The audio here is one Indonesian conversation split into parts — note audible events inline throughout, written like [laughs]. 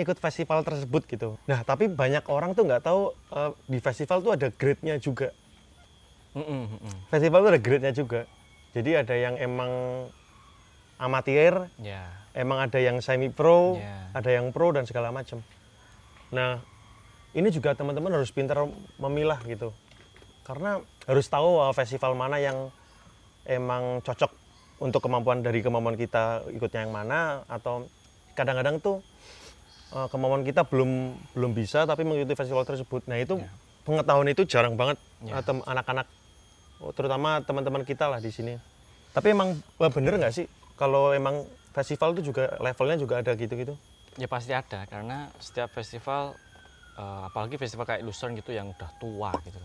pengen ikut festival tersebut gitu. Nah tapi banyak orang tuh nggak tahu eh, di festival tuh ada grade-nya juga. Festival tuh ada grade-nya juga. Jadi ada yang emang amatir, Ya. emang ada yang semi pro, Ya. ada yang pro dan segala macam. Nah, ini juga teman-teman harus pintar memilah gitu. Karena harus tahu uh, festival mana yang emang cocok untuk kemampuan dari kemampuan kita ikutnya yang mana atau kadang-kadang tuh uh, kemampuan kita belum belum bisa tapi mengikuti festival tersebut. Nah, itu Ya. pengetahuan itu jarang banget Ya. uh, tem- anak-anak oh, terutama teman-teman kita lah di sini. Tapi emang wah, bener nggak sih kalau emang festival itu juga levelnya juga ada gitu-gitu? Ya pasti ada karena setiap festival eh, apalagi festival kayak Lucerne gitu yang udah tua gitu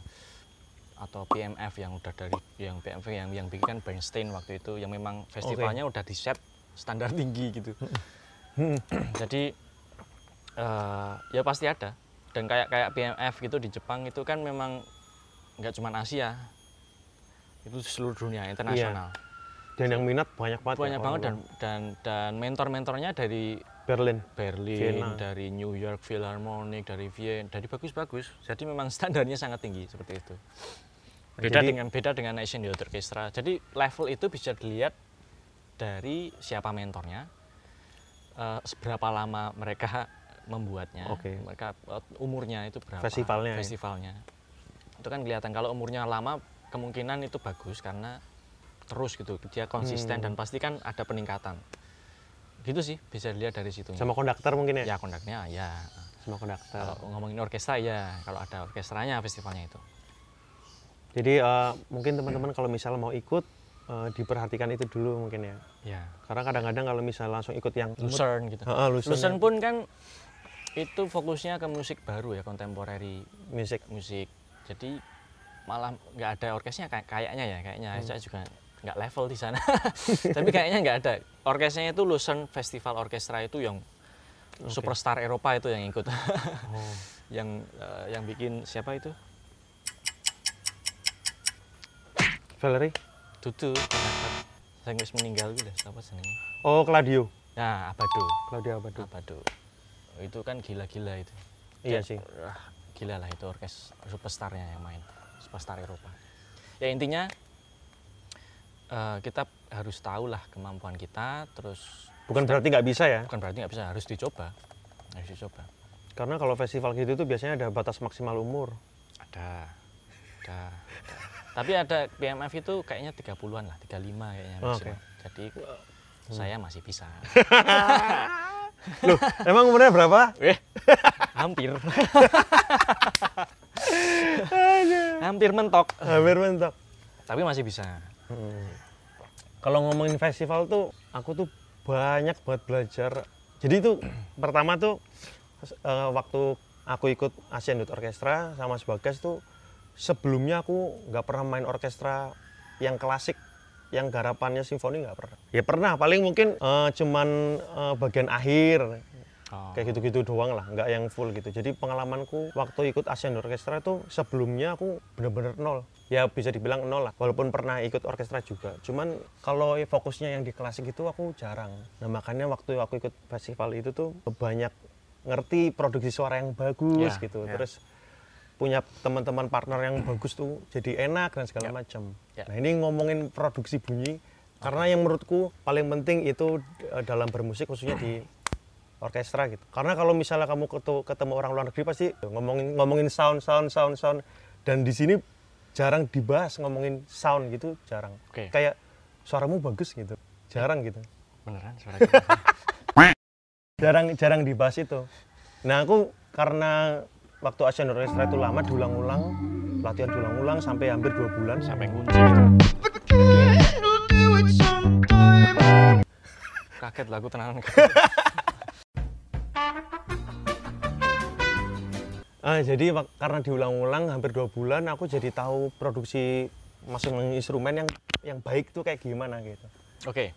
atau PMF yang udah dari yang PMF yang yang bikin kan Bernstein waktu itu yang memang festivalnya udah di set standar tinggi gitu. Jadi eh, ya pasti ada dan kayak kayak PMF gitu di Jepang itu kan memang nggak cuma Asia itu seluruh dunia internasional Dan yang minat banyak banget. ya, banyak banget dan dan dan mentor-mentornya dari Berlin. Berlin, Vienna. dari New York Philharmonic, dari Vienna, dari bagus-bagus. Jadi memang standarnya sangat tinggi seperti itu. Beda Jadi- dengan beda dengan Asian Youth Orchestra. Jadi level itu bisa dilihat dari siapa mentornya, eh, seberapa lama mereka membuatnya, Oke. mereka eh, umurnya itu berapa, Festivalnya ya? festivalnya. Itu kan kelihatan kalau umurnya lama kemungkinan itu bagus karena terus gitu dia konsisten Hmm. dan pasti kan ada peningkatan. Gitu sih bisa dilihat dari situ. Sama konduktor mungkin ya? Ya kondaknya ya. Sama konduktor. Kalau ngomongin orkestra ya, kalau ada orkestranya festivalnya itu. Jadi eh, mungkin teman-teman kalau misalnya mau ikut eh, diperhatikan itu dulu mungkin ya. Ya. Karena kadang-kadang kalau misalnya langsung ikut yang Lucerne gitu. Heeh, Lucerne. Lucerne pun kan itu fokusnya ke musik baru ya, contemporary musik. musik. Jadi malah nggak ada orkesnya kayak kayaknya ya, kayaknya Hmm. saya juga nggak level di sana. [laughs] Tapi kayaknya nggak ada. Orkesnya itu Lucerne Festival Orkestra itu yang superstar Eropa itu yang ikut. Oh. [laughs] yang eh, yang bikin siapa itu? Valerie. Dudu. Saya meninggal gitu, siapa jenenge? Oh, Claudio. Nah, Abado. Claudio Abado. Abado. Itu kan gila-gila itu. Iya sih. ah, gila lah itu orkes superstarnya yang main. Superstar Eropa. Ya intinya eh, kita harus tahu lah kemampuan kita, terus Bukan berarti nggak bisa ya. bukan berarti nggak bisa, harus dicoba. Harus dicoba. Karena kalau festival gitu tuh biasanya ada batas maksimal umur. Ada. Ada. ada. Tapi ada PMF itu kayaknya 30-an lah, 35 kayaknya Oke. maksimal. Jadi saya masih bisa. [laughs] Loh, emang umurnya berapa? Eh, [laughs] hampir. hampir mentok. Hampir mentok. Tapi masih bisa. Hmm. Kalau ngomongin festival tuh, aku tuh banyak banget belajar. Jadi itu [clears throat] pertama tuh eh, waktu aku ikut Asian Youth Orchestra sama Sebagas tuh sebelumnya aku nggak pernah main orkestra yang klasik yang garapannya simfoni nggak pernah. Ya pernah, paling mungkin eh, cuman eh, bagian akhir Oh. kayak gitu-gitu doang lah, nggak yang full gitu. Jadi pengalamanku waktu ikut Asian Orchestra itu sebelumnya aku bener-bener nol. Ya bisa dibilang nol lah, walaupun pernah ikut orkestra juga. Cuman kalau fokusnya yang di klasik itu aku jarang. Nah makanya waktu aku ikut festival itu tuh banyak ngerti produksi suara yang bagus Ya, gitu. ya. Terus punya teman-teman partner yang bagus tuh jadi enak dan segala Ya. macam. Ya. Nah ini ngomongin produksi bunyi karena yang menurutku paling penting itu eh, dalam bermusik khususnya di orkestra gitu. Karena kalau misalnya kamu ketemu, orang luar negeri pasti ngomongin ngomongin sound sound sound sound dan di sini jarang dibahas ngomongin sound gitu jarang. Oke. Kayak suaramu bagus gitu. Jarang gitu. Beneran suara? [laughs] Jarang jarang dibahas itu. Nah, aku karena waktu Asian Orchestra itu lama diulang-ulang, latihan diulang-ulang sampai hampir dua bulan Sampai kunci gitu. Kaget lah aku tenanan. [laughs] Ah, jadi karena diulang-ulang hampir dua bulan aku jadi tahu produksi masing-masing instrumen yang yang baik tuh kayak gimana gitu. Oke.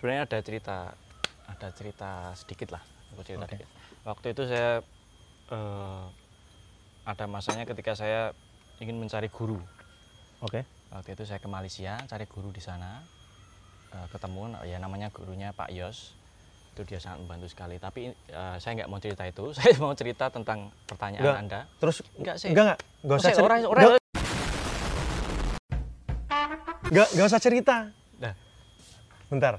Sebenarnya ada cerita ada cerita sedikit lah. Aku cerita Oke. sedikit. Waktu itu saya eh, ada masanya ketika saya ingin mencari guru. Oke. Waktu itu saya ke Malaysia cari guru di sana. Eh, ketemu ya namanya gurunya Pak Yos. itu dia sangat membantu sekali tapi eh, saya nggak mau cerita itu [laughs] saya mau cerita tentang pertanyaan anda Terus Enggak sih. Enggak enggak. Enggak usah cerita. orang- orang- Enggak enggak usah cerita. Dah. Bentar.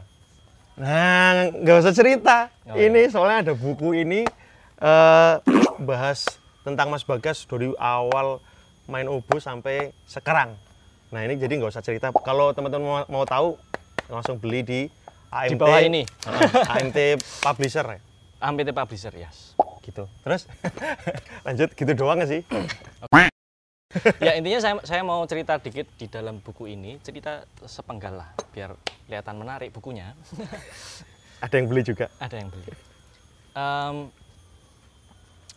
Nah, enggak usah cerita. Oh, ini soalnya ada buku ini eh bahas tentang Mas Bagas dari awal main obo sampai sekarang. Nah, ini jadi nggak usah cerita. Kalau teman-teman mau, mau tahu langsung beli di AMT. di bawah ini AMT Publisher ya. AMPT Publisher yes Gitu. Terus [laughs] lanjut gitu doang sih? [coughs] ya [laughs] intinya saya saya mau cerita dikit di dalam buku ini cerita sepenggal lah biar kelihatan menarik bukunya [laughs] Ada yang beli juga. ada yang beli Em,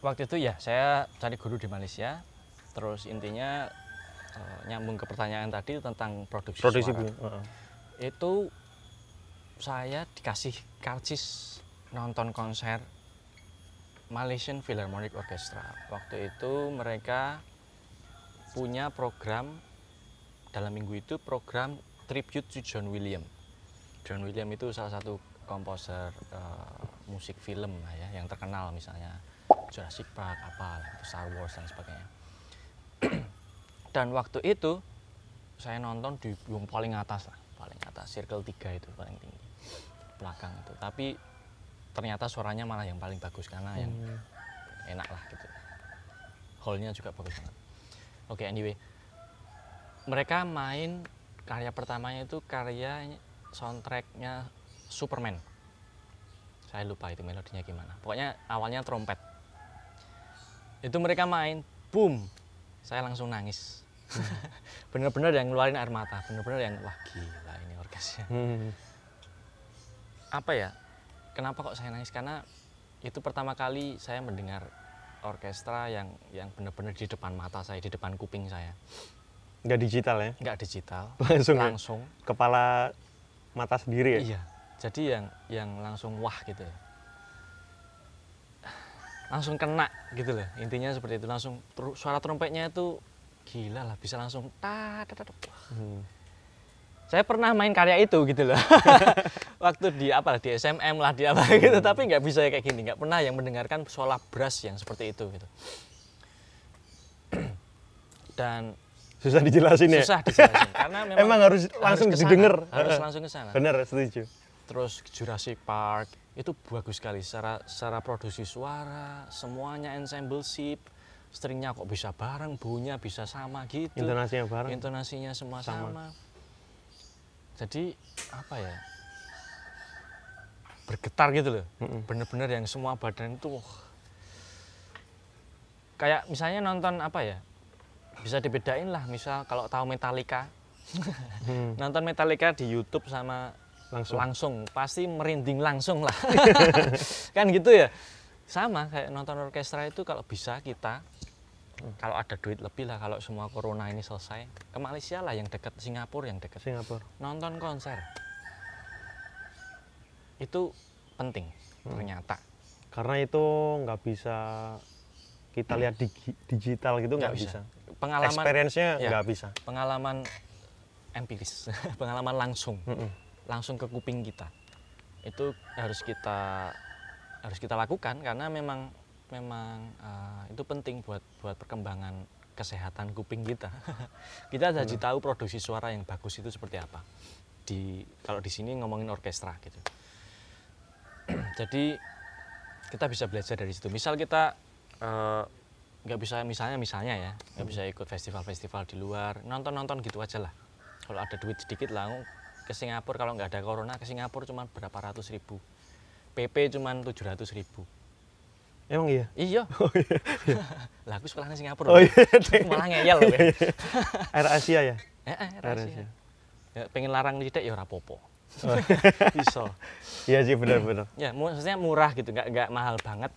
waktu itu ya saya cari guru di Malaysia terus intinya eh, nyambung ke pertanyaan tadi tentang produksi, Produksi suara. bu. Heeh. itu saya dikasih karcis nonton konser Malaysian Philharmonic Orchestra waktu itu mereka punya program dalam minggu itu program tribute to John William John William itu salah satu komposer eh, musik film ya yang terkenal misalnya Jurassic Park apa Star Wars dan sebagainya. [clears throat] Dan waktu itu saya nonton di yang paling atas lah paling atas circle 3 itu paling tinggi belakang itu. Tapi ternyata suaranya malah yang paling bagus karena yang enak lah gitu. Hallnya juga bagus banget. Oke anyway. Mereka main karya pertamanya itu karya soundtracknya Superman. Saya lupa itu melodinya gimana. Pokoknya awalnya trompet itu mereka main boom. Saya langsung nangis. [laughs] Bener-bener yang ngeluarin air mata bener-bener yang wah gila ini orkesnya. Hmm. apa ya? Kenapa kok saya nangis? Karena itu pertama kali saya mendengar orkestra yang yang benar-benar di depan mata saya di depan kuping saya. Nggak digital ya? nggak digital. Langsung ya? langsung. Kepala mata sendiri ya? iya. Jadi yang yang langsung wah gitu langsung kena gitu loh intinya seperti itu langsung suara trompetnya itu gila lah bisa langsung ta ta ta ta. Hmm. saya pernah main karya itu gitu loh [laughs] waktu di apa di SMM lah di apa gitu tapi nggak bisa kayak gini nggak pernah yang mendengarkan suara brass yang seperti itu gitu [clears throat] dan Susah dijelasin ya? susah dijelasin karena [laughs] memang Emang harus langsung ke sana, didengar. harus langsung ke sana Bener, setuju. terus Jurassic Park itu bagus sekali secara secara produksi suara semuanya ensemble ship stringnya kok bisa bareng bunyinya bisa sama gitu Intonasinya bareng. intonasinya semua Sama. sama. Jadi apa ya? Bergetar gitu loh. Mm-mm. Bener-bener yang semua badan itu wah. kayak misalnya nonton apa ya? Bisa dibedain lah, misal kalau tahu Metallica, Hmm. [laughs] nonton Metallica di YouTube sama Langsung. langsung pasti merinding langsung lah. [laughs] kan gitu ya. Sama kayak nonton orkestra itu kalau bisa kita kalau ada duit lebih lah kalau semua corona ini selesai ke Malaysia lah yang dekat Singapura yang dekat Singapura. nonton konser itu penting Hmm. ternyata Karena itu nggak bisa kita lihat di digital gitu nggak bisa. bisa. pengalaman Experience-nya Ya. nggak bisa. pengalaman empiris [laughs] pengalaman langsung Mm-mm. Langsung ke kuping kita. Itu harus kita harus kita lakukan karena memang memang eh, itu penting buat buat perkembangan kesehatan kuping kita. [laughs] Kita jadi tahu produksi suara yang bagus itu seperti apa. Di kalau di sini ngomongin orkestra gitu. [clears throat] Jadi kita bisa belajar dari situ. Misal kita eh, nggak bisa misalnya misalnya ya nggak bisa ikut festival-festival di luar nonton-nonton gitu aja lah. Kalau ada duit sedikit lah ke Singapura kalau nggak ada corona ke Singapura cuma berapa ratus ribu PP cuma tujuh ratus ribu Emang iya? iya [laughs] [laughs] lah aku sekolahnya Singapura Oh iya. [laughs] malah ngeyel loh ya. Air Asia ya? eh, eh, Air rahasia. Asia. Ya, pengen larang lidik ya ora popo Oh. bisa Iya sih benar-benar. ya maksudnya murah gitu nggak nggak mahal banget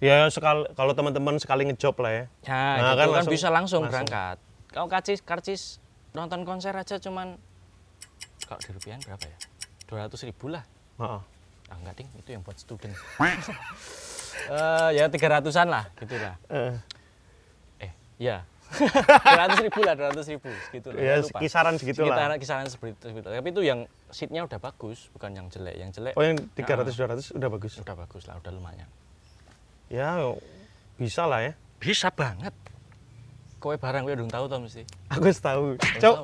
Ya sekali kalau teman-teman sekali ngejob lah ya. ya Nah, gitu kan kan, bisa langsung, langsung. berangkat kau karcis karcis nonton konser aja cuman kalau di rupiah berapa ya? 200 ribu lah. Heeh. ah enggak ding itu yang buat student. [laughs] Eh ya 300an lah gitu lah. Eh, eh ya 200 ribu lah 200 ribu. Gitu lah ya lupa. kisaran segitu lah. Kisaran seperti itu tapi itu yang seatnya udah bagus bukan yang jelek. Yang jelek oh yang 300 200 udah bagus? Udah bagus lah udah lumayan. Ya bisa lah ya. Bisa banget kowe barang kowe udah tahu tau mesti? Aku wis tahu cok.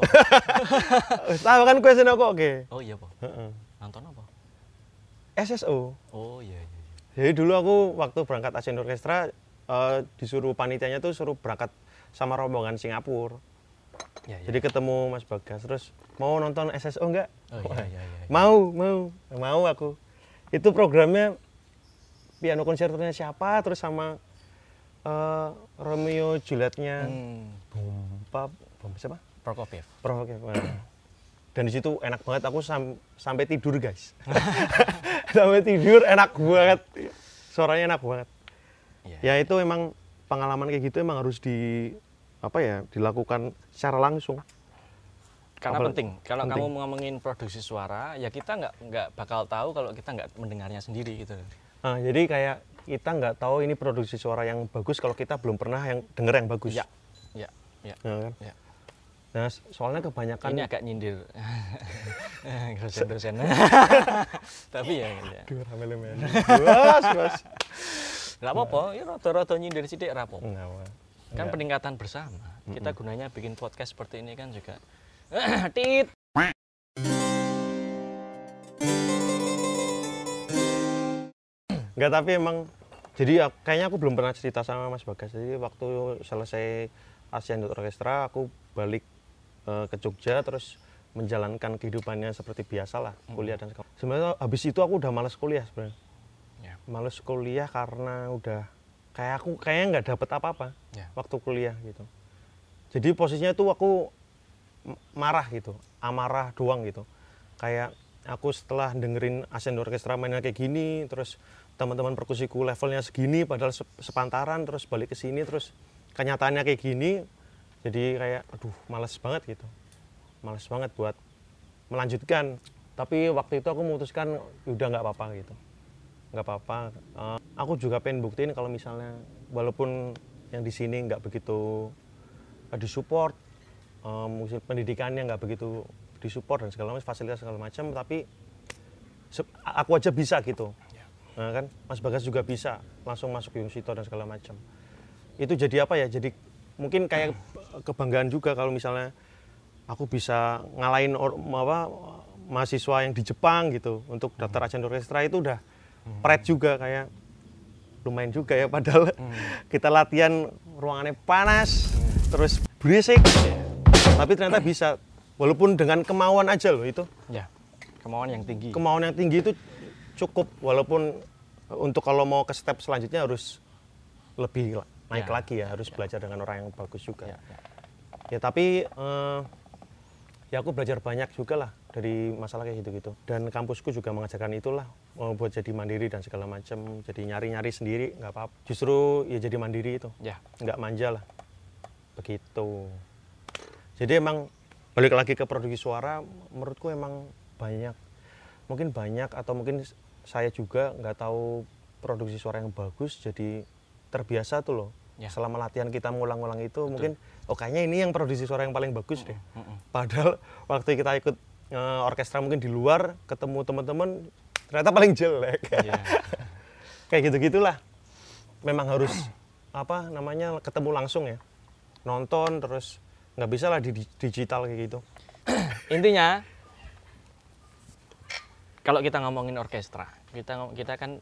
[laughs] Wis tahu kan kue seno kok oke. Oh iya po Heeh. nonton apa? SSO oh iya iya jadi dulu aku waktu berangkat Asian Orchestra eh, disuruh panitianya tuh suruh berangkat sama rombongan Singapura. Iya iya. Jadi ketemu Mas Bagas terus mau nonton SSO enggak oh iya iya iya mau mau mau aku. Itu programnya piano konsertonya siapa terus sama eh, Romeo Julietnya. Hmm, Bum, Pap, Bum, siapa Prokofiev. Nah. dan di situ enak banget aku sam- sampai tidur guys. [laughs] Sampai tidur enak banget. Suaranya enak banget. Iya. Ya itu emang pengalaman kayak gitu emang harus di apa ya dilakukan secara langsung. Karena Apalagi- penting. Kalau penting. kamu ngomongin produksi suara ya kita nggak nggak bakal tahu kalau kita nggak mendengarnya sendiri gitu. Nah, jadi kayak kita nggak tahu ini produksi suara yang bagus kalau kita belum pernah yang denger yang bagus ya ya ya Nah, kan? ya Nah, soalnya kebanyakan ini agak nyindir [laughs] dosen-dosen [laughs] tapi ya, ya. Aduh, rame-rame. Bos, bos. nggak apa-apa ya rada-rada nyindir rapo Enggak, Pak. kan Enggak. peningkatan bersama kita gunanya bikin podcast seperti ini kan juga [clears throat] tit Enggak, tapi emang jadi ya, kayaknya aku belum pernah cerita sama Mas Bagas. Jadi waktu selesai Asian Youth Orchestra, aku balik eh, ke Jogja terus menjalankan kehidupannya seperti biasa lah, kuliah dan sekolah. Sebenarnya habis itu aku udah males kuliah sebenarnya. ya Males kuliah karena udah kayak aku kayaknya nggak dapet apa-apa ya waktu kuliah gitu. Jadi posisinya tuh aku marah gitu, amarah doang gitu. Kayak aku setelah dengerin Asian Orchestra mainnya kayak gini, terus teman-teman perkusiku levelnya segini, padahal sep- sepantaran, terus balik ke sini, terus kenyataannya kayak gini, jadi kayak aduh males banget gitu, males banget buat melanjutkan. Tapi waktu itu aku memutuskan udah nggak apa-apa gitu, nggak apa-apa. Eh, aku juga pengen buktiin kalau misalnya walaupun yang di sini nggak begitu eh, disupport, eh, mungkin pendidikannya nggak begitu disupport dan segala macam fasilitas segala macam, tapi aku aja bisa gitu. Nah, kan Mas Bagas juga bisa langsung masuk Yunusito dan segala macam. Itu jadi apa ya? Jadi mungkin kayak kebanggaan juga kalau misalnya aku bisa ngalahin or, apa, mahasiswa yang di Jepang gitu untuk daftar Asian Orchestra itu udah pride juga kayak lumayan juga ya. Padahal [laughs] kita latihan ruangannya panas terus berisik. Tapi ternyata bisa. Walaupun dengan kemauan aja loh itu. Ya kemauan yang tinggi. Kemauan yang tinggi itu cukup walaupun untuk kalau mau ke step selanjutnya harus lebih naik Ya, lagi ya harus belajar dengan orang yang bagus juga. Ya, ya, ya. tapi eh, ya aku belajar banyak juga lah dari masalah kayak gitu-gitu. Dan kampusku juga mengajarkan itulah mau buat jadi mandiri dan segala macam jadi nyari-nyari sendiri nggak apa-apa justru ya jadi mandiri itu. Ya. Nggak manja lah. Begitu. Jadi emang balik lagi ke produksi suara menurutku emang banyak mungkin banyak atau mungkin saya juga nggak tahu produksi suara yang bagus jadi terbiasa tuh loh. Ya. selama latihan kita ngulang-ngulang itu mungkin oh kayaknya ini yang produksi suara yang paling bagus deh. Padahal waktu kita ikut eh, orkestra mungkin di luar ketemu teman-teman ternyata paling jelek. Ya. [laughs] kayak gitu gitulah memang harus apa namanya ketemu langsung ya. Nonton terus nggak bisa lah di- digital kayak gitu. Intinya kalau kita ngomongin orkestra kita kita kan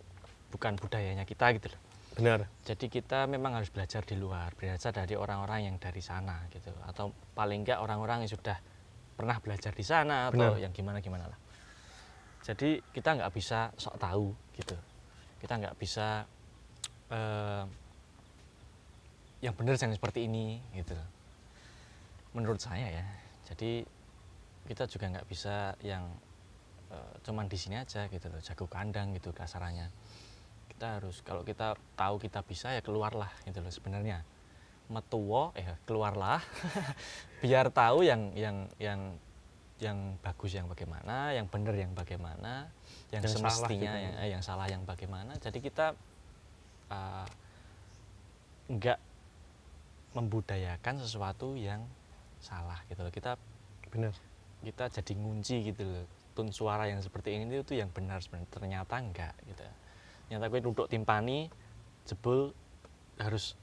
bukan budayanya kita gitu loh. Benar. Jadi kita memang harus belajar di luar belajar dari orang-orang yang dari sana gitu. Atau paling enggak orang-orang yang sudah pernah belajar di sana atau Benar. yang gimana gimana lah. Jadi kita nggak bisa sok tahu gitu. Kita nggak bisa eh, yang benar jangan seperti ini gitu menurut saya ya. Jadi kita juga nggak bisa yang eh, cuman di sini aja gitu loh jago kandang gitu kasarannya. Kita harus kalau kita tahu kita bisa ya keluarlah gitu loh sebenarnya. Metuwo eh keluarlah. [laughs] Biar tahu yang yang yang yang bagus yang bagaimana yang benar yang bagaimana yang, Yang salah semestinya gitu. yang, eh, yang salah yang bagaimana. Jadi kita uh, nggak membudayakan sesuatu yang salah gitu loh. Kita benar. kita jadi ngunci gitu loh tun suara yang seperti ini itu yang benar sebenarnya. Ternyata enggak gitu. Ternyata gue duduk timpani jebul harus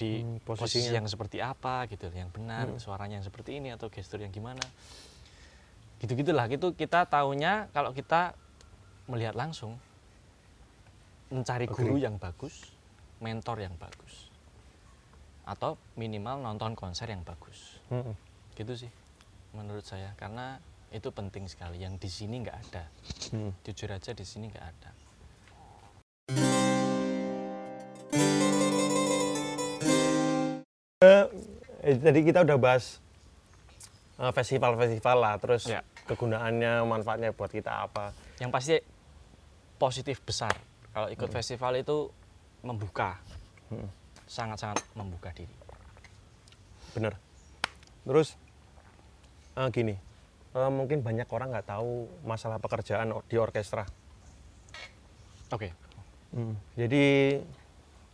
di Hmm, posisi yang seperti apa gitu. Yang benar Hmm. suaranya yang seperti ini atau gestur yang gimana. Gitu gitulah gitu kita taunya kalau kita melihat langsung mencari guru yang bagus mentor yang bagus atau minimal nonton konser yang bagus. Mm-mm. gitu sih menurut saya. Karena itu penting sekali yang di sini nggak ada Mm. jujur aja di sini nggak ada Eh, tadi kita udah bahas eh, festival-festival lah, terus Ya. kegunaannya, manfaatnya buat kita apa. yang pasti positif besar kalau ikut Hmm. festival itu membuka Hmm. sangat-sangat membuka diri Bener. Terus eh, gini, eh, mungkin banyak orang nggak tahu masalah pekerjaan di orkestra. oke Jadi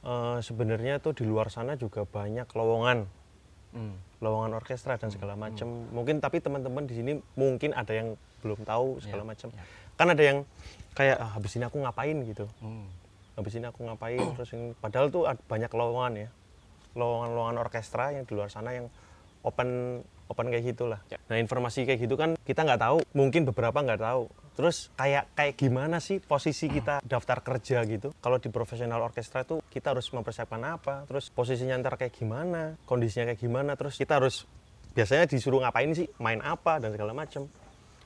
eh, sebenarnya tuh di luar sana juga banyak lowongan, Hmm. lowongan orkestra dan segala macam. Mungkin tapi teman-teman di sini mungkin ada yang belum tahu segala Ya, macam. ya. Kan ada yang kayak ah, habis ini aku ngapain gitu. Hmm. habis ini aku ngapain [clears throat] terus ini padahal tuh banyak lowongan ya lowongan-lowongan orkestra yang di luar sana yang open open kayak gitulah. Ya. nah informasi kayak gitu kan kita nggak tahu mungkin beberapa nggak tahu. Terus kayak kayak gimana sih posisi kita daftar kerja gitu? Kalau di profesional orkestra tuh kita harus mempersiapkan apa? Terus posisinya ntar kayak gimana? Kondisinya kayak gimana? Terus kita harus biasanya disuruh ngapain sih? Main apa? Dan segala macam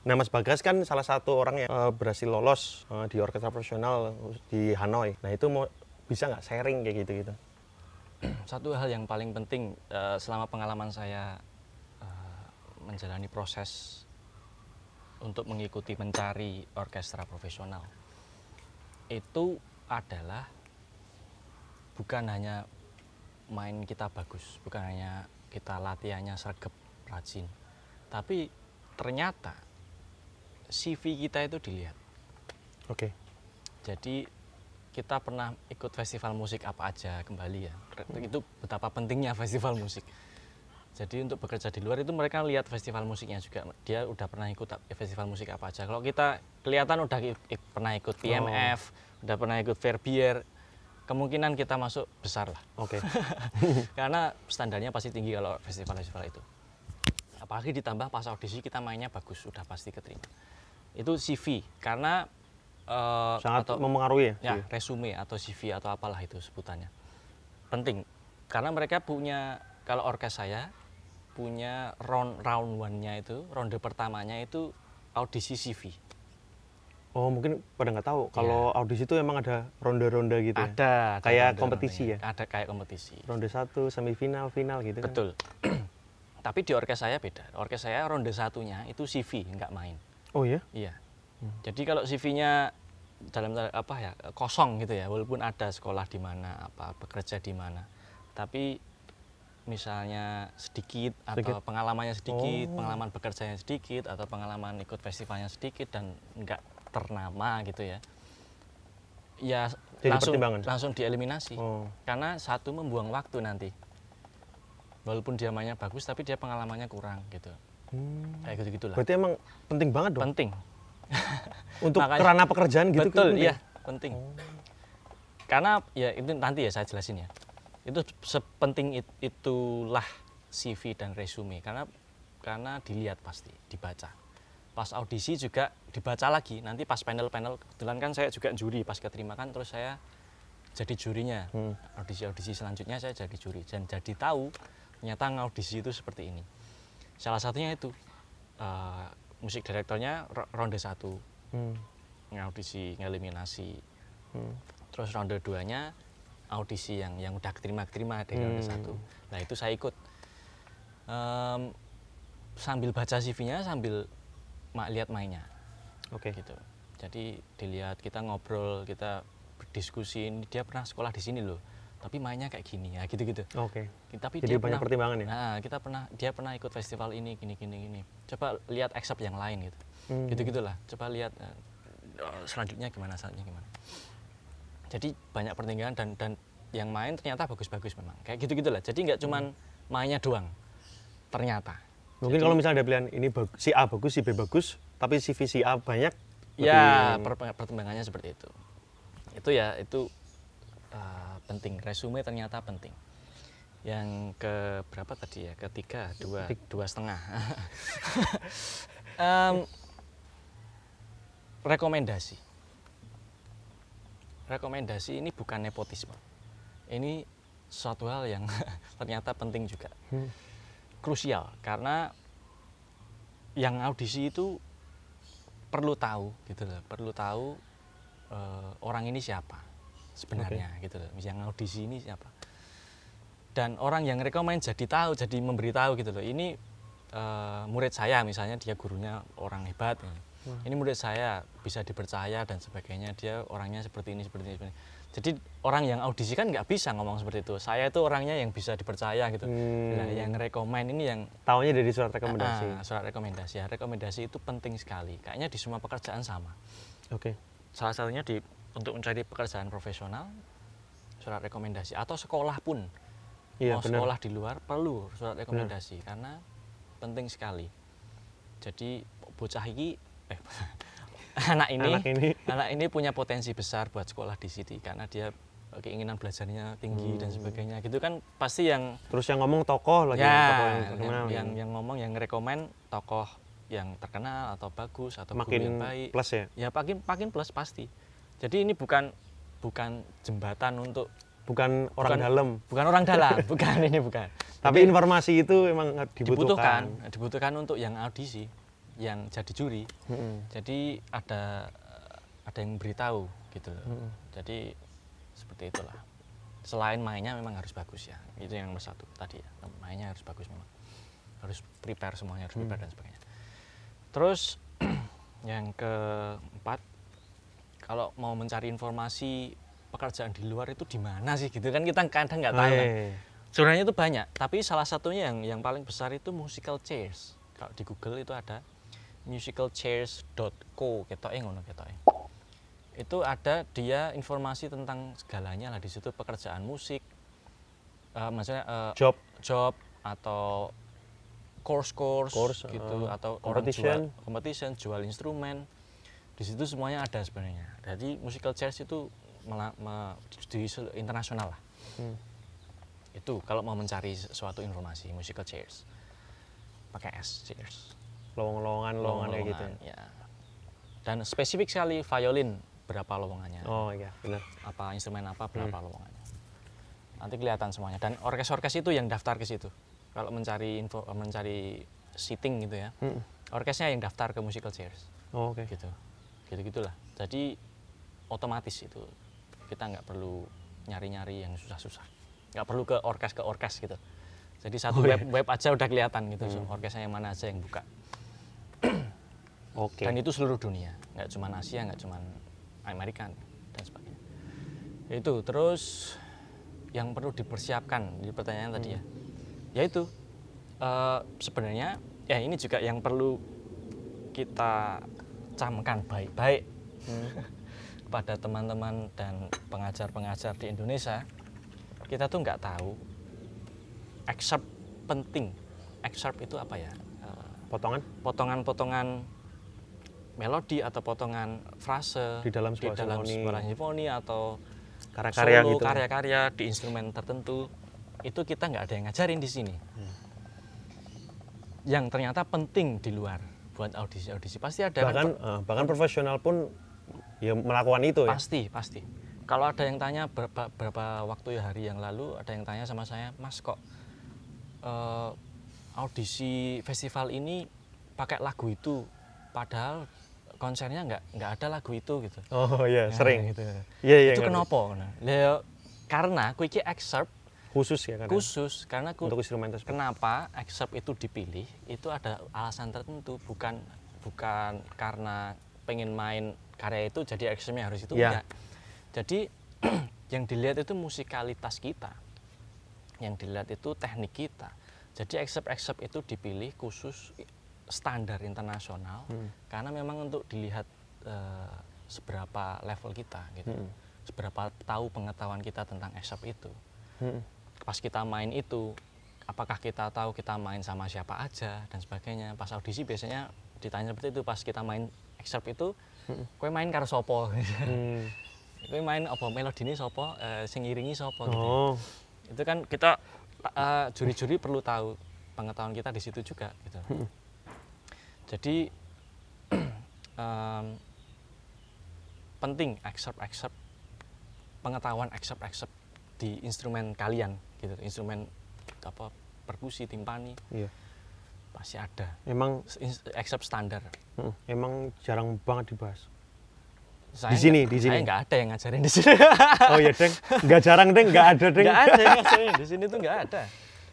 Nah, Mas Bagas kan salah satu orang yang eh, berhasil lolos eh, di orkestra profesional di Hanoi. Nah, itu mau bisa nggak sharing kayak gitu-gitu? satu hal yang paling penting eh, selama pengalaman saya menjalani proses untuk mengikuti mencari orkestra profesional itu adalah bukan hanya main kita bagus, bukan hanya kita latihannya sergap rajin, tapi ternyata CV kita itu dilihat. Oke. Jadi kita pernah ikut festival musik apa aja kembali ya. Itu betapa pentingnya festival musik. Jadi untuk bekerja di luar itu mereka lihat festival musiknya juga. Dia udah pernah ikut festival musik apa aja. Kalau kita kelihatan udah i- i- pernah ikut PMF, udah pernah ikut Verbier, kemungkinan kita masuk besar lah. Oke. [laughs] Karena standarnya pasti tinggi kalau festival-festival itu. Apalagi ditambah pas audisi kita mainnya bagus, sudah pasti keterima. Itu CV karena eh, Sangat atau- memengaruhi ya? ya resume atau CV atau apalah itu sebutannya penting karena mereka punya kalau orkes saya punya round round one-nya itu ronde pertamanya itu audisi CV Oh, mungkin pada nggak tahu kalau audisi itu emang ada ronde-ronde gitu ya? ada, ada Kayak ronde-rondenya. kompetisi ya? ada kayak kompetisi Ronde satu, semifinal, final gitu kan? betul [clears throat] tapi di orkes saya beda orkes saya ronde satunya itu CV nggak main Oh ya? Iya. Jadi kalau CV-nya dalam apa ya kosong gitu ya, walaupun ada sekolah di mana, apa bekerja di mana, tapi misalnya sedikit atau Sedikit. pengalamannya sedikit, Oh. pengalaman bekerjanya sedikit atau pengalaman ikut festivalnya sedikit dan nggak ternama gitu ya, ya Jadi langsung langsung dieliminasi Oh. karena satu membuang waktu nanti. Walaupun dia mainnya bagus tapi dia pengalamannya kurang gitu. Hmm. Kayak gitu-gitulah. Berarti emang penting banget dong Penting. [laughs] untuk makanya- kerana pekerjaan gitu. Betul, penting. iya, penting. Karena ya itu nanti ya saya jelasin ya. Itu sepenting it- itulah CV dan resume karena karena dilihat pasti, dibaca. Pas audisi juga dibaca lagi. Nanti pas panel-panel kebetulan kan saya juga juri pas keterima kan terus saya jadi jurinya. Hmm. Audisi-audisi selanjutnya saya jadi juri dan jadi tahu ternyata ngaudisi itu seperti ini. Salah satunya itu eh, musik direktornya ro- ronde satu Hmm. ngaudisi ngeliminasi Hmm. terus ronde duanya audisi yang yang udah keterima keterima dari Hmm. satu. Nah itu saya ikut. Em, sambil baca CV-nya sambil ma lihat mainnya. Oke. gitu. Jadi dilihat kita ngobrol kita berdiskusi. Ini dia pernah sekolah di sini loh tapi mainnya kayak gini. Ya gitu gitu Oke. tapi Jadi dia banyak pernah pertimbangan ya? nah kita pernah dia pernah ikut festival ini gini gini gini. Coba lihat accept yang lain gitu. Hmm. gitu gitulah coba lihat eh, selanjutnya gimana selanjutnya gimana jadi banyak pertimbangan dan dan yang main ternyata bagus-bagus memang. Kayak gitu gitulah jadi nggak cuman mainnya doang. Ternyata. Mungkin Jadi- kalau misalnya ada pilihan ini si A bagus, si B bagus, tapi si V si A banyak. ya per- pertimbangannya seperti itu. Itu ya itu uh, penting. Resume ternyata penting. Yang ke berapa tadi ya? Ketiga dua dua setengah. [laughs] Em, rekomendasi rekomendasi ini bukan nepotisme. Ini suatu hal yang [laughs] ternyata penting juga. Hmm. krusial karena yang audisi itu perlu tahu gitu loh perlu tahu eh, orang ini siapa sebenarnya gitu loh. Yang audisi ini siapa. Dan orang yang rekomend jadi tahu jadi memberitahu gitu loh. Ini eh, murid saya misalnya dia gurunya orang hebat ya. ini murid saya bisa dipercaya dan sebagainya dia orangnya seperti ini seperti ini, seperti ini. jadi orang yang audisi kan nggak bisa ngomong seperti itu saya itu orangnya yang bisa dipercaya gitu Hmm. Nah, yang rekomend ini yang Taunya dari surat rekomendasi. Ah, surat rekomendasi ya rekomendasi itu penting sekali kayaknya di semua pekerjaan sama Oke. salah satunya di untuk mencari pekerjaan profesional surat rekomendasi atau sekolah pun Iya mau benar. sekolah di luar perlu surat rekomendasi karena penting sekali jadi bocah ini eh [laughs] anak ini Anak ini. anak ini punya potensi besar buat sekolah di sini karena dia keinginan belajarnya tinggi dan Hmm. sebagainya gitu kan pasti yang Terus yang ngomong tokoh lagi, ya tokoh yang yang, terkenal. yang, yang ngomong yang rekomend tokoh yang terkenal atau bagus atau makin yang baik plus ya. ya makin makin plus pasti jadi ini bukan bukan jembatan untuk Bukan orang Bukan- dalam, bukan orang dalam [laughs] bukan ini bukan tapi informasi itu memang dibutuhkan dibutuhkan. dibutuhkan untuk yang audisi yang jadi juri Mm-mm. jadi ada ada yang beritahu gitu loh. Mm-mm. jadi seperti itulah. Selain mainnya memang harus bagus ya. Itu yang nomor satu tadi ya. Mainnya harus bagus memang. Harus prepare semuanya harus prepare Hmm. dan sebagainya. Terus [clears throat] yang keempat kalau mau mencari informasi pekerjaan di luar itu di mana sih gitu kan kita kadang nggak tahu kan. Sebenarnya itu banyak tapi salah satunya yang yang paling besar itu musical chairs. Kalau di Google itu ada musicalchairs.co ketoke ngono ketoke. Itu ada dia informasi tentang segalanya lah di situ pekerjaan musik eh, maksudnya eh, job. job atau course-course Course, gitu eh, atau competition. jual competition jual instrumen. Di situ semuanya ada sebenarnya. Jadi musical chairs itu mela- me- di internasional lah. Hmm. itu kalau mau mencari suatu informasi musical chairs pakai S chairs lowongan lowongan kayak gitu. Ya. dan spesifik sekali violin berapa lowongannya Oh iya benar. apa instrumen apa berapa Hmm. lowongannya nanti kelihatan semuanya dan orkes-orkes itu yang daftar ke situ kalau mencari info mencari seating gitu ya Mm. orkesnya yang daftar ke musical chairs Oh, Oke. gitu gitu gitulah jadi otomatis itu kita nggak perlu nyari-nyari yang susah-susah nggak perlu ke orkes ke orkes gitu jadi satu Oh, web iya. web aja udah kelihatan gitu Hmm. orkesnya yang mana aja yang buka Oke. dan itu seluruh dunia. Nggak cuma Asia nggak cuma Amerika dan sebagainya. Itu. Terus yang perlu dipersiapkan di pertanyaan tadi ya. Yaitu eh, sebenarnya ya ini juga yang perlu kita camkan baik-baik [laughs] kepada teman-teman dan pengajar-pengajar di Indonesia. Kita tuh nggak tahu excerpt penting. Excerpt itu apa ya? Eh, Potongan? potongan-potongan melodi atau potongan frase Di dalam di sebuah dalam simfoni. sebuah simfoni atau karya-karya solo, gitu. karya-karya di instrumen tertentu itu kita nggak ada yang ngajarin di sini Hmm. yang ternyata penting di luar buat audisi-audisi pasti ada kan, Bahkan eh, bahkan profesional pun ya melakukan itu ya. pasti pasti kalau ada yang tanya berapa, berapa waktu ya hari yang lalu ada yang tanya sama saya mas kok eh, audisi festival ini pakai lagu itu padahal konsernya nggak nggak ada lagu itu gitu Oh iya, Nah, sering. gitu. Iya iya. itu kenapa Nah, ya, karena aku iki excerpt Khusus ya kan. khusus karena aku Untuk instrumen tersebut. kenapa excerpt itu dipilih itu ada alasan tertentu bukan bukan karena pengen main karya itu jadi excerptnya harus itu Ya. enggak jadi [clears throat] yang dilihat itu musikalitas kita yang dilihat itu teknik kita jadi excerpt excerpt itu dipilih khusus standar internasional Hmm. karena memang untuk dilihat eh, seberapa level kita gitu Hmm. seberapa tahu pengetahuan kita tentang excerpt itu Hmm. pas kita main itu apakah kita tahu kita main sama siapa aja dan sebagainya pas audisi biasanya ditanya seperti itu pas kita main excerpt itu kue main karo sopo [laughs] Hmm. kue main apa melodi ini sopo eh, sing iringi sopo gitu. Oh, itu kan kita eh, juri-juri perlu tahu pengetahuan kita di situ juga gitu jadi [clears throat] em, penting excerpt excerpt pengetahuan excerpt excerpt di instrumen kalian gitu instrumen apa perkusi timpani iya. pasti ada Emang excerpt standar hmm, emang jarang banget dibahas. Saya sini, nggak- di sini. nggak ada yang ngajarin di sini Oh iya, Deng. Nggak jarang, Deng. Nggak ada, [laughs] Deng. nggak ada yang ngajarin di sini tuh nggak ada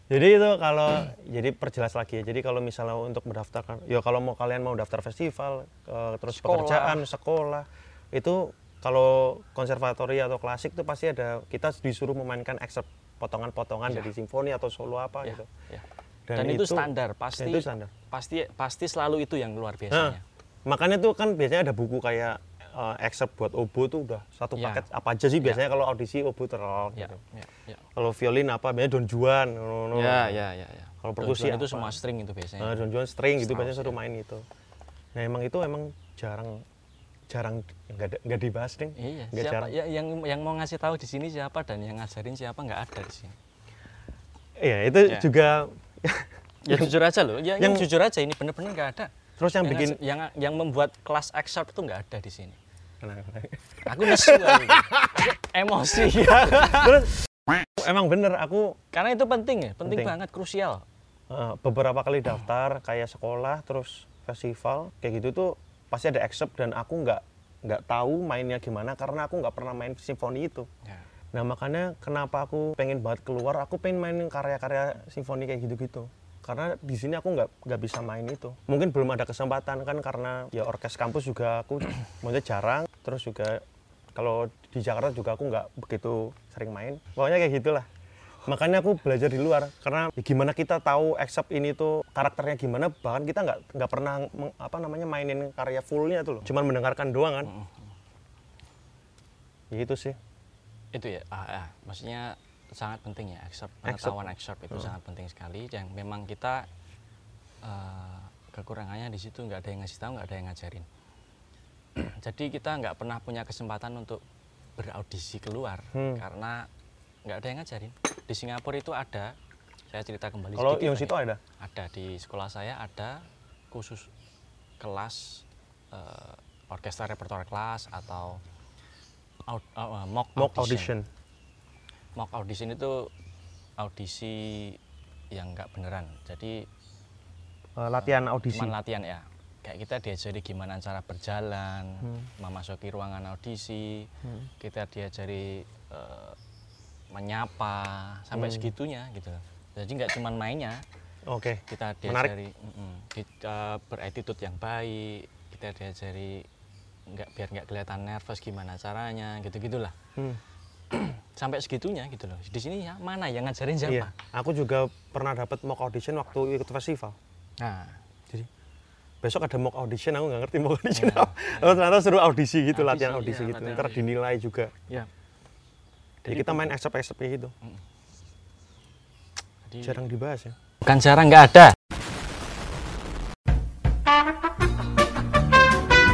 Jadi itu kalau jadi perjelas lagi ya. Jadi kalau misalnya untuk mendaftarkan, ya kalau mau kalian mau daftar festival, eh, terus Sekolah. pekerjaan, sekolah, itu kalau konservatori atau klasik itu pasti ada kita disuruh memainkan excerpt potongan-potongan Ya. dari simfoni atau solo apa Ya, gitu. ya. dan, itu, standar pasti dan itu standar. pasti pasti selalu itu yang luar Nah, biasanya makanya tuh kan biasanya ada buku kayak eh, excerpt buat obo tuh udah satu Ya. paket apa aja sih biasanya kalau audisi obo terlalu ya, gitu. ya, ya. Kalau violin apa biasanya Don Juan. no, no. Ya, ya, ya, ya. Kalau perkusi itu apa? semua string itu biasanya. Nah, Don Juan string gitu Strauss, biasanya ya. main gitu. Nah emang itu emang jarang jarang nggak nggak dibahas ding. Iya, Nggak siapa jarang. ya, yang yang mau ngasih tahu di sini siapa dan yang ngajarin siapa nggak ada di sini. Iya itu Ya. juga. Ya [laughs] jujur aja loh, ya, yang, yang- jujur aja ini bener-bener nggak ada. Terus yang yang, bikin yang yang membuat kelas excerpt tuh nggak ada di sini. Nah, Aku nesu [laughs] emosi. terus emang bener aku Karena itu penting ya, penting, Penting. banget, krusial. eh, beberapa kali daftar kayak sekolah terus festival kayak gitu tuh pasti ada accept dan aku nggak nggak tahu mainnya gimana karena aku nggak pernah main simfoni itu. Ya. Nah makanya kenapa aku pengen banget keluar, aku pengen main karya-karya simfoni kayak gitu-gitu. Karena di sini aku nggak nggak bisa main itu. Mungkin belum ada kesempatan kan karena ya orkes kampus juga aku [clears throat] maksudnya jarang. Terus juga kalau di Jakarta juga aku nggak begitu sering main. Pokoknya kayak gitulah. Makanya aku belajar di luar karena ya gimana kita tahu accept ini tuh karakternya gimana bahkan kita nggak nggak pernah meng- apa namanya mainin karya fullnya tuh loh. Cuman mendengarkan doang kan. Ya itu sih. itu ya ah, ah, maksudnya sangat penting ya excerpt pengetahuan excerpt itu sangat penting sekali yang memang kita eh, kekurangannya di situ nggak ada yang ngasih tahu nggak ada yang ngajarin [clears throat] jadi kita nggak pernah punya kesempatan untuk beraudisi keluar Hmm. karena nggak ada yang ngajarin di Singapura itu ada saya cerita kembali Kalau yang situ ada. ada di sekolah saya ada khusus kelas eh, orkestra repertoire kelas atau aud- eh, mock, Mock audition. audition. Mock audition itu audisi yang nggak beneran jadi Eh, latihan audisi. cuma latihan ya kayak kita diajari gimana cara berjalan Hmm. memasuki ruangan audisi kita diajari eh, menyapa sampai Hmm. segitunya gitu jadi nggak cuma mainnya Oke. kita Menarik. diajari mm-mm, kita berattitude yang baik kita diajari nggak biar nggak kelihatan nervous gimana caranya gitu gitulah Hmm. [clears throat] sampai segitunya gitu loh di sini ya mana yang ngajarin siapa Iya. Aku juga pernah dapat mock audition waktu ikut festival. nah Jadi besok ada mock audition, aku nggak ngerti mock audition Iya, apa. Oh, ternyata suruh audisi gitu, Audisi, latihan iya, audisi gitu. latihan Ntar dinilai juga. ya Jadi kita main accept-accept kayak gitu. jadi Jarang dibahas ya. bukan jarang nggak ada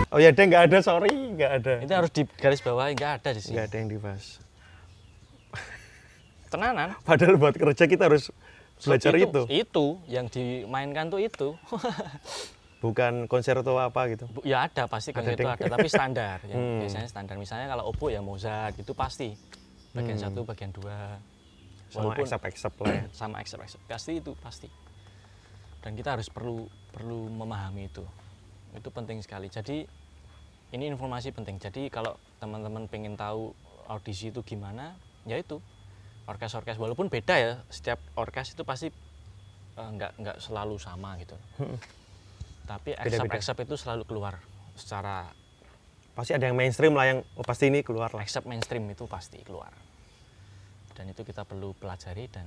Oh ya, deh nggak ada, sorry, nggak ada. itu harus di garis bawah nggak ada di sini Nggak ada yang dibahas. Tenanan [laughs] Padahal buat kerja kita harus belajar itu. itu yang dimainkan tuh itu [laughs] Bukan konserto apa gitu. Ya ada pasti Ada, itu ada tapi standar [laughs] yang Hmm. biasanya standar misalnya kalau obo ya Mozart itu pasti bagian Hmm. satu bagian dua Sama Walaupun- accept-accept lah ya. [clears throat] sama accept, accept. pasti itu pasti dan kita harus perlu perlu memahami itu itu penting sekali jadi ini informasi penting jadi kalau teman-teman pengen tahu audisi itu gimana ya itu orkes-orkes walaupun beda ya setiap orkes itu pasti eh, nggak nggak selalu sama gitu tapi accept, Beda-beda. accept itu selalu keluar secara Pasti ada yang mainstream lah yang oh, pasti ini keluar lah. accept mainstream itu pasti keluar dan itu kita perlu pelajari dan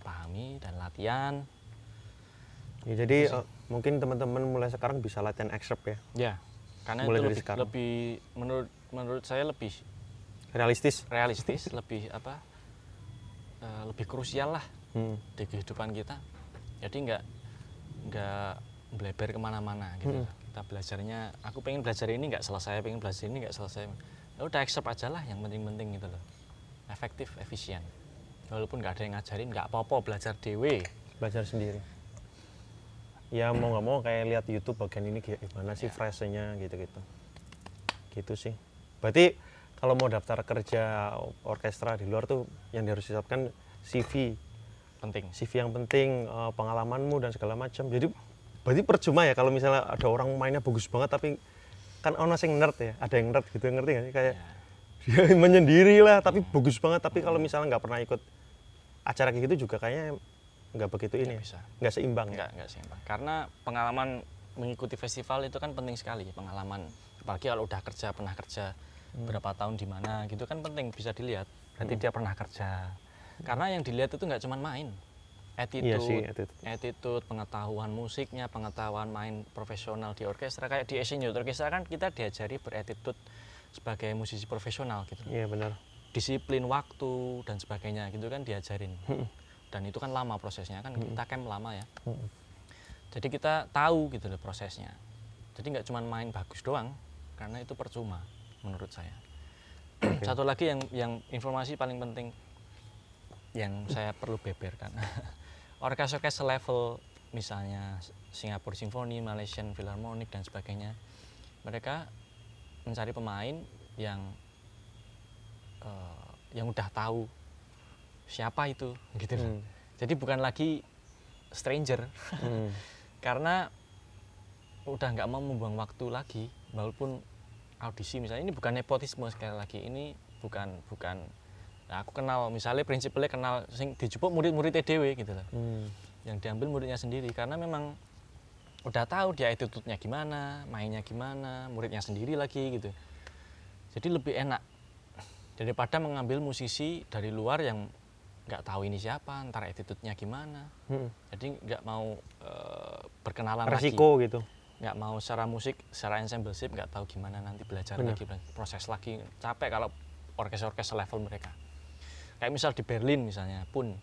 pahami dan latihan Ya, jadi eh, mungkin teman-teman mulai sekarang bisa latihan accept ya. Ya, karena Mulai itu dari lebih, sekarang. lebih menurut menurut saya lebih realistis realistis lebih apa lebih krusial lah Hmm. di kehidupan kita. Jadi nggak nggak bleber ke mana-mana gitu. Mm. kita belajarnya aku pengen belajar ini nggak selesai pengen belajar ini nggak selesai. Ya udah accept aja lah yang penting-penting gitu loh. Efektif efisien. Walaupun nggak ada yang ngajarin nggak apa-apa belajar dewe. Belajar sendiri. Ya mau nggak mau kayak lihat YouTube bagian ini gimana sih Ya. frasenya gitu-gitu. Gitu sih. Berarti kalau mau daftar kerja orkestra di luar tuh yang harus disiapkan CV penting. CV yang penting eh, pengalamanmu dan segala macam. Jadi berarti percuma ya kalau misalnya ada orang mainnya bagus banget tapi kan ono sing nerd ya ada yang nerd gitu ngerti nggak sih? Kayak Ya. [laughs] dia menyendiri lah tapi bagus banget. Tapi kalau misalnya nggak pernah ikut acara kayak gitu juga kayaknya nggak begitu ini nggak ya. bisa. Nggak seimbang ya? Nggak nggak seimbang. Karena pengalaman mengikuti festival itu kan penting sekali pengalaman. Apalagi kalau udah kerja pernah kerja Hmm. berapa tahun di mana gitu kan penting bisa dilihat. Berarti Hmm. dia pernah kerja karena yang dilihat itu nggak cuma main. Attitude iya sih attitude. attitude. pengetahuan musiknya pengetahuan main profesional di orkestra. Kayak di Asian Youth Orchestra kan kita diajari berattitude sebagai musisi profesional gitu. Iya benar. Disiplin waktu dan sebagainya gitu kan diajarin. Hmm. dan itu kan lama prosesnya kan kita camp lama ya. Hmm. jadi kita tahu gitu loh prosesnya. Jadi nggak cuma main bagus doang karena itu percuma menurut saya. [clears throat] Oke. satu lagi yang yang informasi paling penting yang saya perlu beberkan [laughs] orkes-orkes level misalnya Singapore Symphony, Malaysian Philharmonic dan sebagainya mereka mencari pemain yang eh, yang udah tahu siapa itu gitu. Hmm. jadi bukan lagi stranger Hmm. [laughs] karena udah nggak mau membuang waktu lagi walaupun audisi misalnya ini bukan nepotisme sekali lagi ini bukan bukan nah, aku kenal misalnya prinsipnya kenal sing dijupuk murid-murid TDW gitu loh. Hmm. yang diambil muridnya sendiri karena memang udah tahu dia attitude-nya gimana mainnya gimana muridnya sendiri lagi gitu. Jadi lebih enak daripada mengambil musisi dari luar yang nggak tahu ini siapa ntar attitude-nya gimana. Hmm. jadi nggak mau eh, berkenalan lagi. Resiko gitu. Nggak mau secara musik secara ensembleship nggak tahu gimana nanti belajar Benar. lagi proses lagi. Capek kalau orkes-orkes level mereka kayak misal di Berlin misalnya pun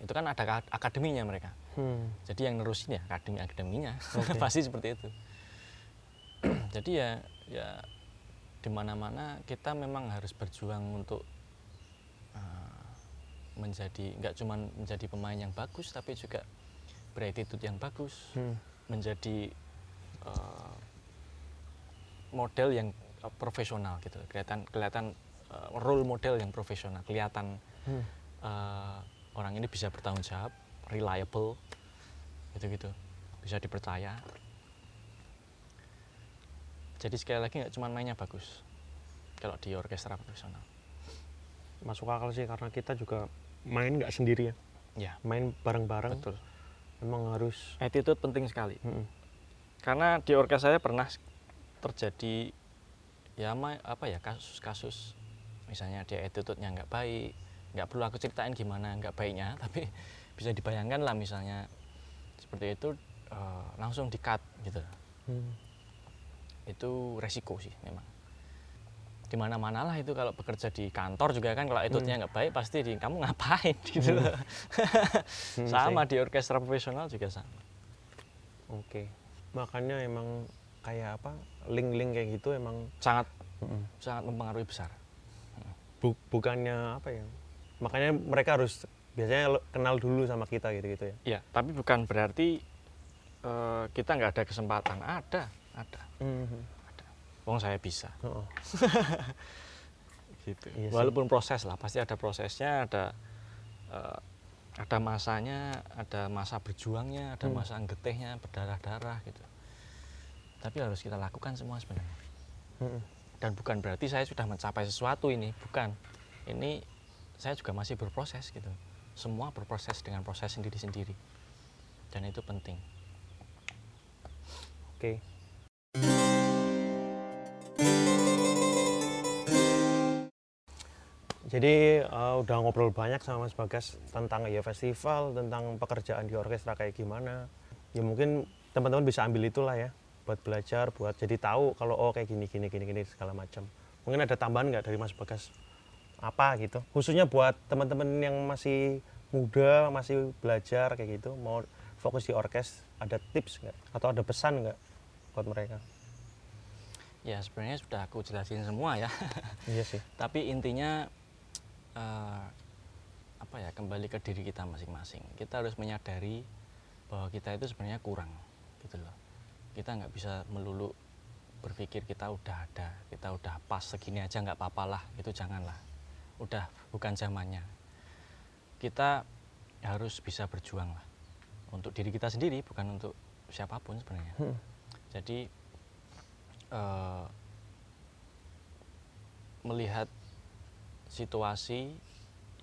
itu kan ada ka- akademinya mereka Hmm. jadi yang nerusin ya akademi akademinya Oke. [laughs] pasti seperti itu [clears throat] jadi ya ya di mana-mana kita memang harus berjuang untuk uh, menjadi nggak cuma menjadi pemain yang bagus tapi juga berattitude yang bagus Hmm. menjadi uh, model yang uh, profesional gitu kelihatan kelihatan uh, role model yang profesional. Kelihatan Hmm. uh, orang ini bisa bertanggung jawab reliable gitu gitu bisa dipercaya. Jadi sekali lagi nggak cuma mainnya bagus kalau di orkestra profesional. Masuk akal sih karena kita juga main nggak sendiri ya. Ya. Main bareng-bareng. Betul. Emang harus attitude penting sekali. Hmm. karena di orkes saya pernah terjadi ya apa ya kasus-kasus misalnya dia attitude-nya nggak baik nggak perlu aku ceritain gimana nggak baiknya [laughs] tapi bisa dibayangkan lah misalnya seperti itu eh, langsung di cut gitu. Hmm. itu resiko sih memang. Di mana lah itu kalau bekerja di kantor juga kan kalau attitude-nya nggak baik pasti di kamu [laughs] ngapain? [laughs] gitu. Loh. Hmm, sama sih. di orkestra profesional juga sama. Oke. Makanya emang kayak apa link-link kayak gitu emang sangat mm, sangat mempengaruhi besar bu- bukannya apa ya makanya mereka harus biasanya kenal dulu sama kita gitu-gitu ya Ya, tapi bukan berarti eh, kita nggak ada kesempatan. Ada, ada. Wong saya bisa, Oh, [laughs] gitu. Iya sih. Walaupun proses lah, pasti ada prosesnya, ada eh, ada masanya, ada masa berjuangnya, ada Hmm. masa getihnya, berdarah-darah gitu. Tapi harus kita lakukan semua sebenarnya. Mm. Dan bukan berarti saya sudah mencapai sesuatu ini, bukan. Ini saya juga masih berproses gitu. Semua berproses dengan proses sendiri-sendiri. Dan itu penting. Oke. Jadi eh, udah ngobrol banyak sama Mas Bagas tentang ya festival, tentang pekerjaan di orkestra kayak gimana. Ya mungkin teman-teman bisa ambil itulah ya buat belajar, buat jadi tahu kalau oh kayak gini gini gini gini segala macam. mungkin ada tambahan nggak dari Mas Bagas apa gitu khususnya buat teman-teman yang masih muda masih belajar kayak gitu mau fokus di orkes ada tips nggak atau ada pesan nggak buat mereka Ya sebenarnya sudah aku jelasin semua ya. [laughs] iya sih Tapi intinya eh, apa ya kembali ke diri kita masing-masing. Kita harus menyadari bahwa kita itu sebenarnya kurang gitu loh. Kita nggak bisa melulu berpikir kita udah ada, kita udah pas segini aja nggak apa-apa lah. Itu janganlah. Udah bukan zamannya. Kita harus bisa berjuang lah untuk diri kita sendiri bukan untuk siapa pun sebenarnya. Hmm. Jadi eh, melihat situasi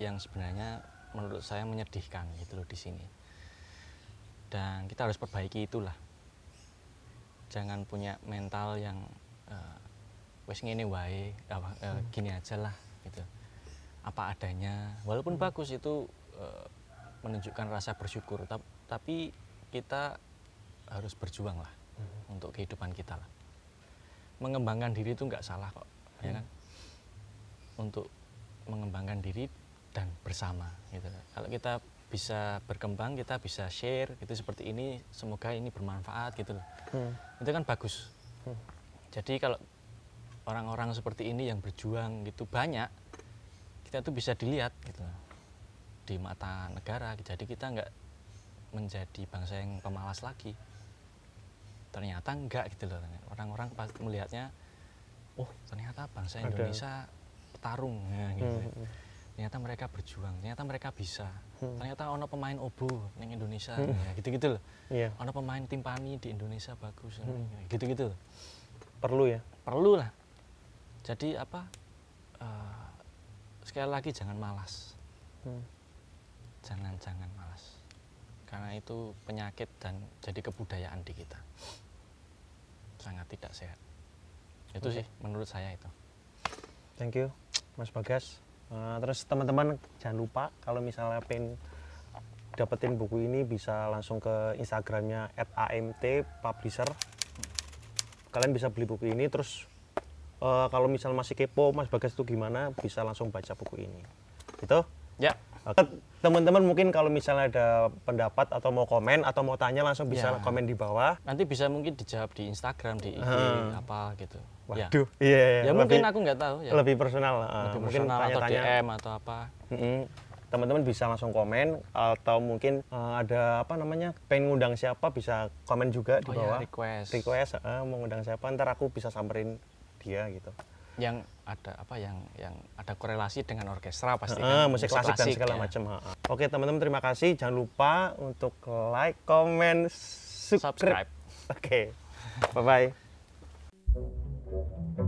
yang sebenarnya menurut saya menyedihkan gitu loh di sini. Dan kita harus perbaiki itulah. Jangan punya mental yang eh, wes ngene wae, apa, eh, gini aja lah gitu. Apa adanya. Walaupun bagus itu eh, menunjukkan rasa bersyukur, tap- tapi kita harus berjuang lah untuk kehidupan kita lah. Mengembangkan diri itu nggak salah kok ya kan? Untuk mengembangkan diri dan bersama gitu. Kalau kita bisa berkembang kita bisa share gitu seperti ini semoga ini bermanfaat gitu loh Hmm. itu kan bagus Hmm. jadi kalau orang-orang seperti ini yang berjuang gitu banyak kita tuh bisa dilihat gitu loh, di mata negara jadi kita nggak menjadi bangsa yang pemalas lagi ternyata enggak gitu loh orang-orang pas melihatnya oh ternyata bangsa Ada. Indonesia petarung ya, gitu. Hmm, hmm. Ternyata mereka berjuang ternyata mereka bisa. Hmm. ternyata ono pemain obo di Indonesia. Ya, gitu-gitu loh. Iya. Ono pemain timpani di Indonesia bagus. Hmm. gitu-gitu. Loh. perlu ya? Perlu lah. Jadi apa? Eh, sekali lagi jangan malas. Hmm. jangan jangan malas. Karena itu penyakit dan jadi kebudayaan di kita. Sangat tidak sehat. Itu Oke. sih menurut saya itu. Thank you, Mas Bagas. Uh, terus teman-teman jangan lupa kalau misalnya pengen dapetin buku ini bisa langsung ke Instagramnya @amt publisher. Kalian bisa beli buku ini. Terus uh, kalau misal masih kepo Mas Bagas itu gimana, bisa langsung baca buku ini. Gitu. ya Teman-teman mungkin kalau misalnya ada pendapat atau mau komen atau mau tanya langsung bisa Ya. komen di bawah. nanti bisa mungkin dijawab di Instagram di IG Hmm. apa gitu ya Waduh, iya, ya lebih, mungkin aku nggak tahu ya lebih personal. lebih mungkin personal atau tanya-tanya. DM atau apa Mm-mm. teman-teman bisa langsung komen atau mungkin uh, ada apa namanya pengen ngundang siapa bisa komen juga di oh ya bawah request request uh, mau ngundang siapa ntar aku bisa samperin dia gitu yang ada apa yang yang ada korelasi dengan orkestra pasti Uh, kan musik klasik, dan segala ya. macam oke teman-teman terima kasih. Jangan lupa untuk like comment subscribe, subscribe. Oke bye bye